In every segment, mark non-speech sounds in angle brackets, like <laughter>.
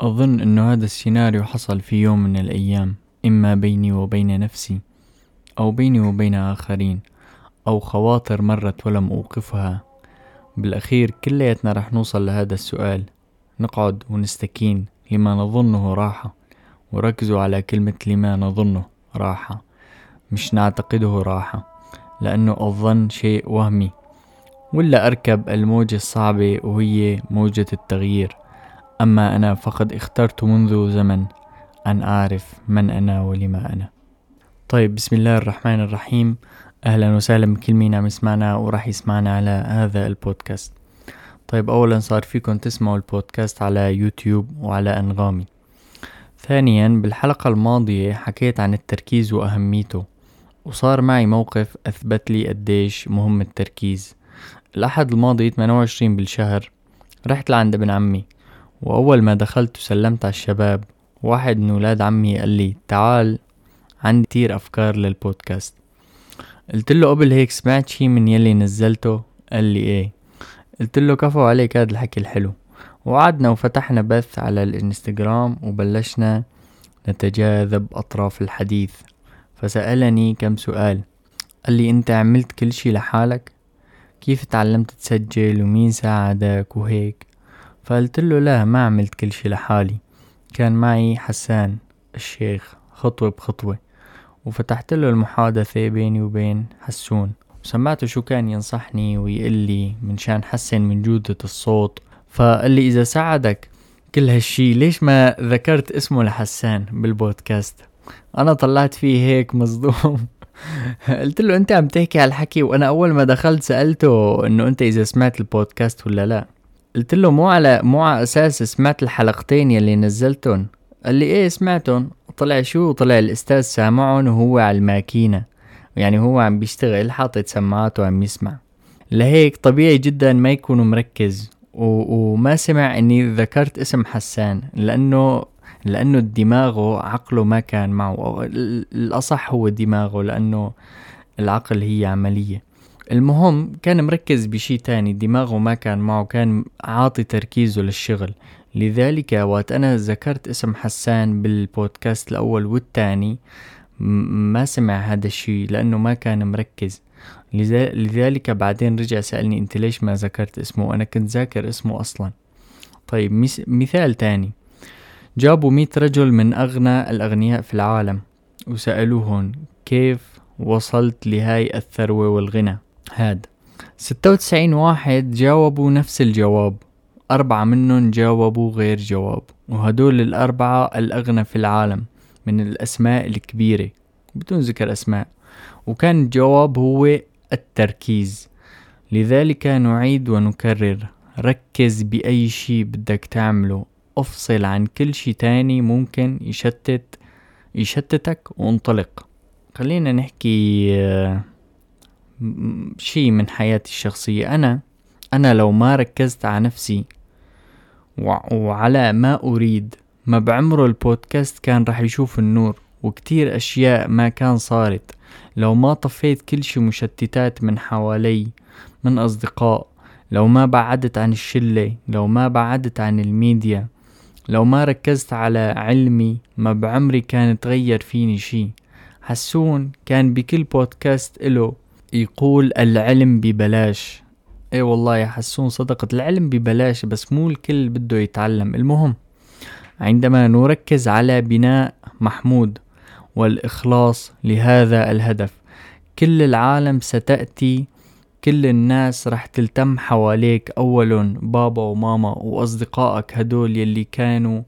أظن أنه هذا السيناريو حصل في يوم من الأيام إما بيني وبين نفسي أو بيني وبين آخرين أو خواطر مرت ولم أوقفها. بالأخير كلياتنا رح نوصل لهذا السؤال. نقعد ونستكين لما نظنه راحة وركزوا على كلمة لما نظنه راحة. مش نعتقده راحة لأنه الظن شيء وهمي. ولا أركب الموجة الصعبة وهي موجة التغيير. أما أنا فقد اخترت منذ زمن أن أعرف من أنا ولما أنا. طيب بسم الله الرحمن الرحيم. أهلا وسهلا. بكل مين عم يسمعنا وراح يسمعنا على هذا البودكاست. طيب أولا صار فيكم تسمعوا البودكاست على يوتيوب وعلى أنغامي. ثانيا بالحلقة الماضية حكيت عن التركيز وأهميته وصار معي موقف أثبت لي قديش مهم التركيز. الأحد الماضي 28 بالشهر رحت لعند ابن عمي. وأول ما دخلت وسلمت على الشباب. واحد من ولاد عمي قال لي تعال عندي كتير أفكار للبودكاست. قلت له قبل هيك سمعت شي من يلي نزلته؟ قال لي إيه. قلت له كفو عليك هذا الحكي الحلو. وقعدنا وفتحنا بث على الإنستغرام وبلشنا نتجاذب أطراف الحديث. فسألني كم سؤال. قال لي أنت عملت كل شي لحالك؟ كيف تعلمت تسجل؟ ومين ساعدك؟ وهيك. فقلت له لا ما عملت كل شي لحالي. كان معي حسان الشيخ خطوة بخطوة. وفتحت له المحادثة بيني وبين حسون. وسمعته شو كان ينصحني ويقول لي من شان حسن من جودة الصوت. فقال لي إذا ساعدك كل هالشي ليش ما ذكرت اسمه لحسان بالبودكاست؟ أنا طلعت فيه هيك مصدوم. <laughs> قلت له أنت عم تحكي على الحكي وأنا أول ما دخلت سألته إنه أنت إذا سمعت البودكاست ولا لا. قلت له مو على مو على أساس سمعت الحلقتين يلي نزلتهم قال لي إيه سمعتهم طلع شو؟ طلع الأستاذ سامعهم وهو على الماكينة. يعني هو عم بيشتغل حاطط سماعاته وعم يسمع. لهيك طبيعي جدا ما يكون مركز. وما سمع إني ذكرت اسم حسان لأنه لأنه دماغه عقله ما كان معه. الأصح هو دماغه لأنه العقل هي عملية. المهم كان مركز بشي تاني دماغه ما كان معه كان عاطي تركيزه للشغل. لذلك وقت أنا ذكرت اسم حسان بالبودكاست الأول والتاني ما سمع هذا الشي لأنه ما كان مركز. لذلك بعدين رجع سألني أنت ليش ما ذكرت اسمه؟ أنا كنت ذاكر اسمه أصلا. طيب مثال تاني. جابوا مئة رجل من أغنى الأغنياء في العالم وسألوهم كيف وصلت لهاي الثروة والغنى؟ هاد. ستة وتسعين واحد جاوبوا نفس الجواب أربعة منهم جاوبوا غير جواب وهدول الأربعة الأغنى في العالم من الأسماء الكبيرة بدون ذكر أسماء. وكان الجواب هو التركيز. لذلك نعيد ونكرر ركز بأي شي بدك تعمله. أفصل عن كل شي تاني ممكن يشتت يشتتك وانطلق. خلينا نحكي آه شيء من حياتي الشخصية. أنا أنا لو ما ركزت على نفسي وعلى ما أريد ما بعمره البودكاست كان رح يشوف النور وكتير أشياء ما كان صارت. لو ما طفيت كل شي مشتتات من حوالي من أصدقاء لو ما بعدت عن الشلة لو ما بعدت عن الميديا لو ما ركزت على علمي ما بعمري كان تغير فيني شي. حسون كان بكل بودكاست إله يقول العلم ببلاش. اي والله يا حسون صدقت العلم ببلاش بس مو الكل بده يتعلم. المهم عندما نركز على بناء محمود والإخلاص لهذا الهدف كل العالم ستأتي كل الناس رح تلتم حواليك. أول بابا وماما وأصدقائك هدول يلي كانوا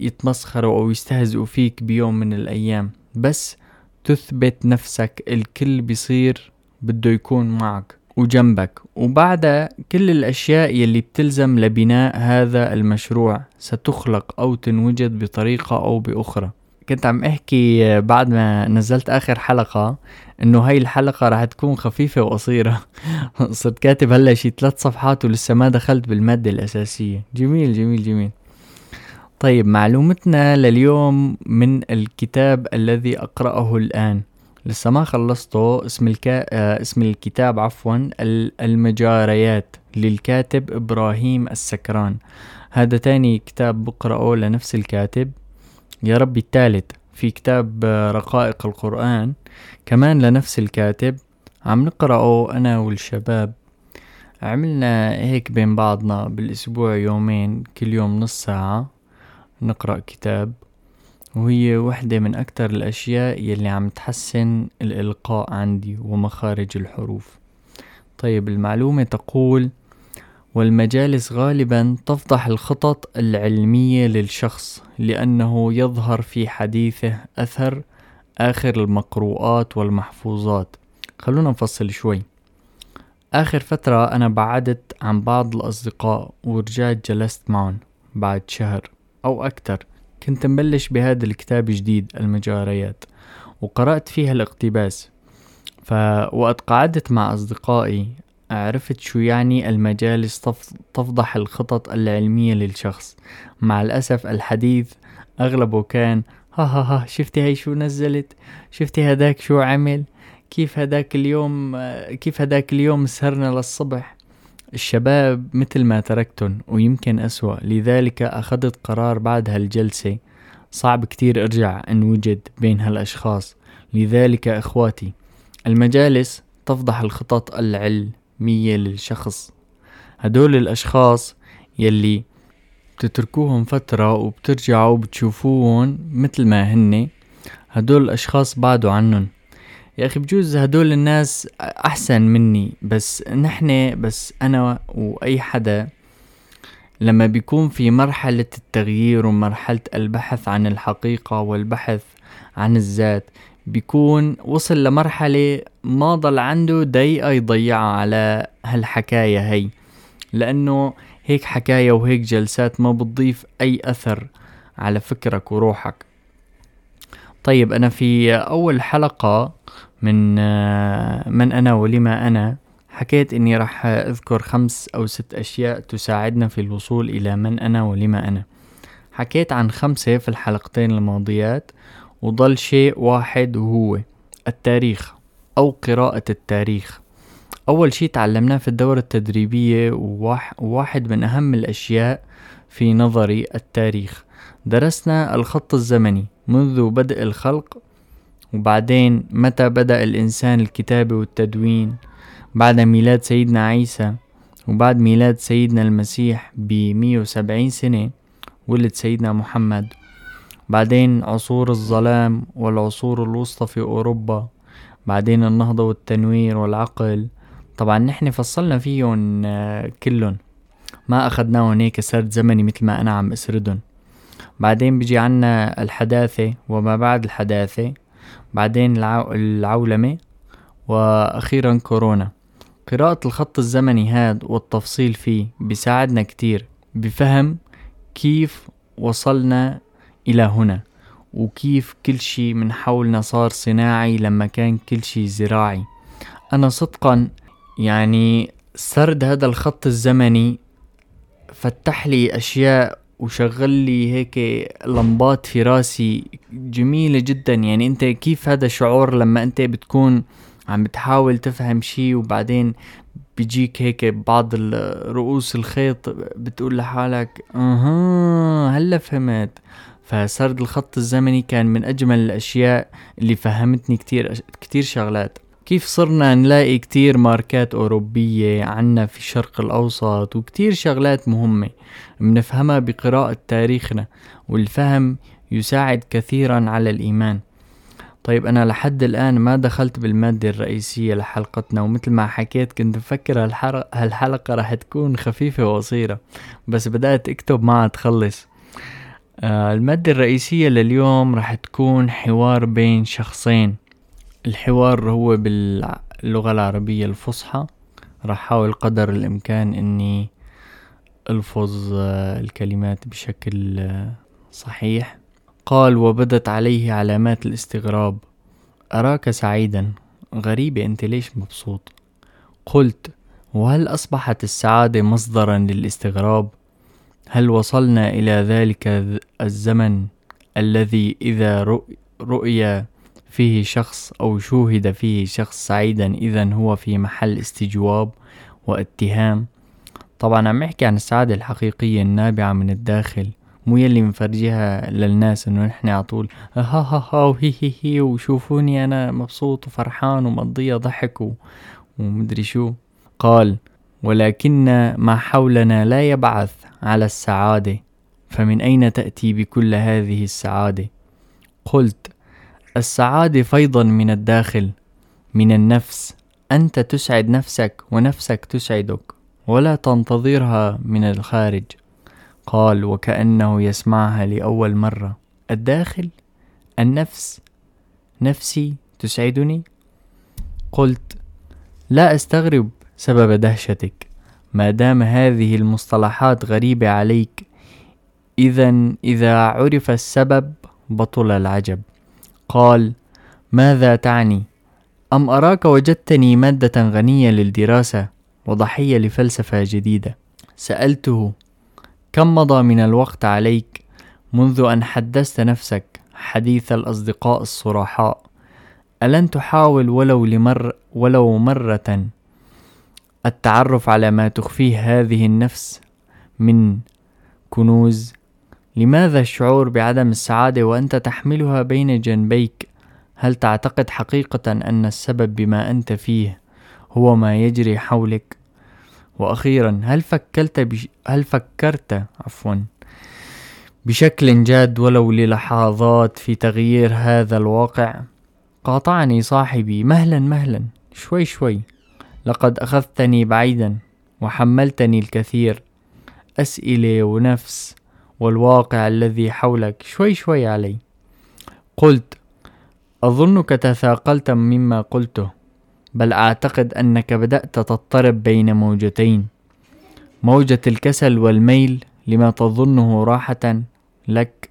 يتمسخروا أو يستهزئوا فيك بيوم من الأيام. بس تثبت نفسك الكل بيصير بده يكون معك وجنبك. وبعدها كل الأشياء يلي بتلزم لبناء هذا المشروع ستخلق أو تنوجد بطريقة أو بأخرى. كنت عم أحكي بعد ما نزلت آخر حلقة إنه هاي الحلقة راح تكون خفيفة وقصيرة. <laughs> صرت كاتب هلا شي ثلاث صفحات ولسه ما دخلت بالمادة الأساسية. جميل جميل جميل. طيب معلومتنا لليوم من الكتاب الذي أقرأه الآن. لسه ما خلصته. اسم الكا... آه اسم الكتاب عفوا المجاريات للكاتب إبراهيم السكران. هذا تاني كتاب بقرأه لنفس الكاتب. يا ربي الثالث في كتاب رقائق القرآن كمان لنفس الكاتب. عم نقرأه أنا والشباب. عملنا هيك بين بعضنا بالأسبوع يومين كل يوم نص ساعة نقرأ كتاب. وهي وحدة من أكتر الأشياء يلي عم تحسن الإلقاء عندي ومخارج الحروف. طيب المعلومة تقول والمجالس غالبا تفضح الخطط العلمية للشخص لأنه يظهر في حديثه أثر آخر المقروءات والمحفوظات. خلونا نفصل شوي. آخر فترة أنا بعدت عن بعض الأصدقاء ورجعت جلست معهم بعد شهر أو أكتر. كنت مبلش بهذا الكتاب جديد المجاريات وقرأت فيها الاقتباس. فوقت قعدت مع أصدقائي. عرفت شو يعني المجالس تفضح الخطط العلمية للشخص. مع الأسف الحديث أغلبه كان ها ها ها شفتي هاي شو نزلت؟ شفتي هداك شو عمل؟ كيف هداك اليوم كيف هداك اليوم سهرنا للصبح؟ الشباب مثل ما تركتن ويمكن أسوأ. لذلك أخذت قرار بعد هالجلسة. صعب كتير أرجع أنوجد بين هالأشخاص. لذلك إخواتي المجالس تفضح الخطط العلمية للشخص. هدول الأشخاص يلي بتتركوهم فترة وبترجعوا بتشوفوهم مثل ما هن هدول الأشخاص بعدوا عنهم يا أخي بجوز هدول الناس أحسن مني بس نحن بس أنا وأي حدا لما بيكون في مرحلة التغيير ومرحلة البحث عن الحقيقة والبحث عن الذات بيكون وصل لمرحلة ما ضل عنده دقيقة يضيعها على هالحكاية هي. لأنه هيك حكاية وهيك جلسات ما بتضيف أي أثر على فكرك وروحك. طيب أنا في أول حلقة من من أنا ولما أنا حكيت إني راح أذكر خمس أو ست أشياء تساعدنا في الوصول إلى من أنا ولما أنا. حكيت عن خمسة في الحلقتين الماضيات وضل شيء واحد وهو التاريخ أو قراءة التاريخ. أول شيء تعلمناه في الدورة التدريبية وواحد من أهم الأشياء في نظري التاريخ. درسنا الخط الزمني منذ بدء الخلق وبعدين متى بدأ الإنسان الكتابة والتدوين؟ بعد ميلاد سيدنا عيسى وبعد ميلاد سيدنا المسيح بمية وسبعين سنة ولد سيدنا محمد. بعدين عصور الظلام والعصور الوسطى في أوروبا. بعدين النهضة والتنوير والعقل. طبعا نحن فصلنا فيهم آه، كلهم. ما أخدناهم هيك سرد زمني مثل ما أنا عم أسردهم. بعدين بيجي عنا الحداثة وما بعد الحداثة بعدين العو... العولمة وأخيرا كورونا. قراءة الخط الزمني هاد والتفصيل فيه بيساعدنا كتير بفهم كيف وصلنا إلى هنا وكيف كل شي من حولنا صار صناعي لما كان كل شي زراعي. أنا صدقا يعني سرد هذا الخط الزمني فتح لي أشياء وشغل لي هيك لمبات في راسي جميلة جدا. يعني أنت كيف هذا الشعور لما أنت بتكون عم بتحاول تفهم شي وبعدين بيجيك هيك بعض رؤوس الخيط بتقول لحالك أها هلا فهمت. فسرد الخط الزمني كان من أجمل الأشياء اللي فهمتني كتير كتير شغلات. كيف صرنا نلاقي كتير ماركات أوروبية عنا في الشرق الأوسط وكتير شغلات مهمة منفهمها بقراءة تاريخنا والفهم يساعد كثيرا على الإيمان. طيب أنا لحد الآن ما دخلت بالمادة الرئيسية لحلقتنا ومثل ما حكيت كنت مفكر هالحلقة رح تكون خفيفة وقصيرة بس بدأت أكتب ما تخلص. آه المادة الرئيسية لليوم رح تكون حوار بين شخصين. الحوار هو باللغة العربية الفصحى. راح أحاول قدر الإمكان إني ألفظ آه، الكلمات بشكل آه، صحيح. قال وبدت عليه علامات الاستغراب. أراك سعيدا. غريبة أنت ليش مبسوط؟ قلت وهل أصبحت السعادة مصدرا للاستغراب؟ هل وصلنا إلى ذلك الزمن الذي إذا رؤي فيه شخص أو شوهد فيه شخص سعيدا إذا هو في محل استجواب واتهام طبعا عم احكي عن السعادة الحقيقية النابعة من الداخل مو يلي منفرجيها للناس إنه نحن على طول ها ها ها وهي هي هي وشوفوني أنا مبسوط وفرحان ومقضيها ضحك. ومدري شو قال ولكن ما حولنا لا يبعث على السعادة فمن أين تأتي بكل هذه السعادة؟ قلت السعادة فيضا من الداخل من النفس. أنت تسعد نفسك ونفسك تسعدك ولا تنتظرها من الخارج. قال وكأنه يسمعها لأول مرة. الداخل؟ النفس. نفسي تسعدني؟ قلت لا أستغرب سبب دهشتك. ما دام هذه المصطلحات غريبة عليك إذا إذا عرف السبب بطل العجب. قال ماذا تعني؟ أم أراك وجدتني مادة غنية للدراسة وضحية لفلسفة جديدة؟ سألته كم مضى من الوقت عليك منذ أن حدثت نفسك حديث الأصدقاء الصرحاء ألن تحاول ولو لمر ولو مرة التعرف على ما تخفيه هذه النفس من كنوز لماذا الشعور بعدم السعادة وأنت تحملها بين جنبيك؟ هل تعتقد حقيقة أن السبب بما أنت فيه هو ما يجري حولك؟ وأخيرا هل فكرت بش... هل فكرت عفوا بشكل جاد ولو للحظات في تغيير هذا الواقع؟ قاطعني صاحبي مهلا مهلا شوي شوي. لقد أخذتني بعيدا وحملتني الكثير. أسئلة ونفس والواقع الذي حولك شوي شوي علي. قلت أظنك تثاقلت مما قلته بل أعتقد أنك بدأت تضطرب بين موجتين. موجة الكسل والميل لما تظنه راحة لك.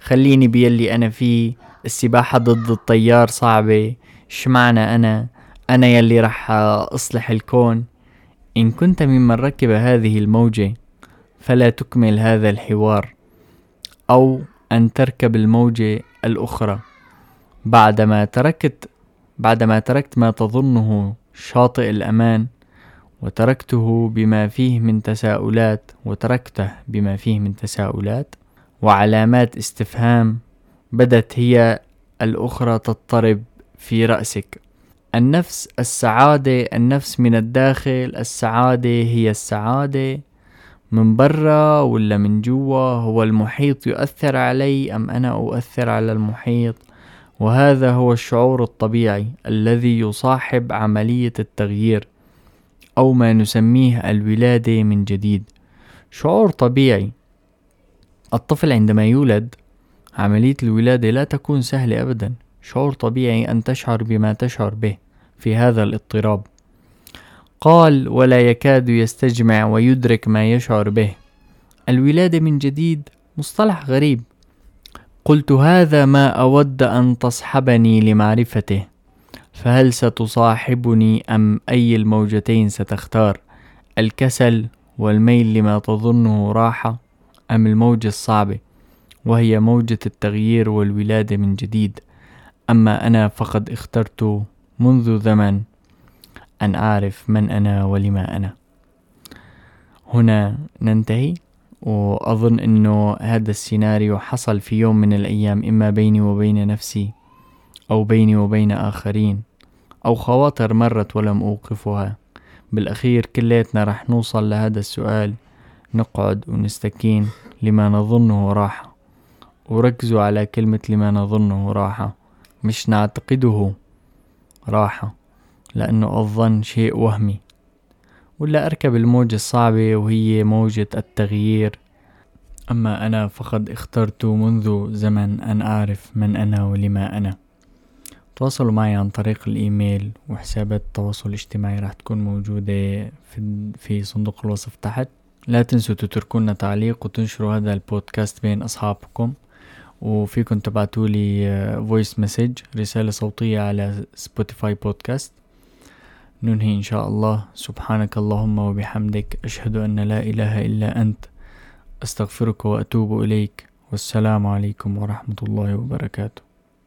خليني بيلي أنا فيه السباحة ضد الطيار صعبة شمعنا أنا؟ أنا يلي رح أصلح الكون. إن كنت ممن ركب هذه الموجة فلا تكمل هذا الحوار أو أن تركب الموجة الأخرى. بعدما تركت بعدما تركت ما تظنه شاطئ الأمان وتركته بما فيه من تساؤلات وتركته بما فيه من تساؤلات وعلامات استفهام بدت هي الأخرى تضطرب في رأسك. النفس السعادة النفس من الداخل السعادة هي السعادة من برا ولا من جوا هو المحيط يؤثر علي أم أنا أؤثر على المحيط؟ وهذا هو الشعور الطبيعي الذي يصاحب عملية التغيير أو ما نسميه الولادة من جديد. شعور طبيعي. الطفل عندما يولد عملية الولادة لا تكون سهلة أبدا. شعور طبيعي أن تشعر بما تشعر به في هذا الاضطراب. قال ولا يكاد يستجمع ويدرك ما يشعر به. الولادة من جديد مصطلح غريب. قلت هذا ما أود أن تصحبني لمعرفته فهل ستصاحبني أم أي الموجتين ستختار؟ الكسل والميل لما تظنه راحة أم الموجة الصعبة وهي موجة التغيير والولادة من جديد. أما أنا فقد اخترت منذ زمن أن أعرف من أنا ولما أنا. هنا ننتهي وأظن أنه هذا السيناريو حصل في يوم من الأيام إما بيني وبين نفسي أو بيني وبين آخرين أو خواطر مرت ولم أوقفها. بالأخير كليتنا رح نوصل لهذا السؤال. نقعد ونستكين لما نظنه راحة وركزوا على كلمة لما نظنه راحة مش نعتقده راحة لأنه الظن شيء وهمي. ولا أركب الموجة الصعبة وهي موجة التغيير. أما أنا فقد اخترت منذ زمن أن أعرف من أنا ولما أنا. تواصلوا معي عن طريق الإيميل وحسابات التواصل الاجتماعي راح تكون موجودة في, في صندوق الوصف تحت. لا تنسوا تتركونا تعليق وتنشروا هذا البودكاست بين أصحابكم. وفيكم تبعتولي voice message رسالة صوتية على Spotify بودكاست ننهي إن شاء الله. سبحانك اللهم وبحمدك. أشهد أن لا إله إلا أنت. أستغفرك وأتوب إليك. والسلام عليكم ورحمة الله وبركاته.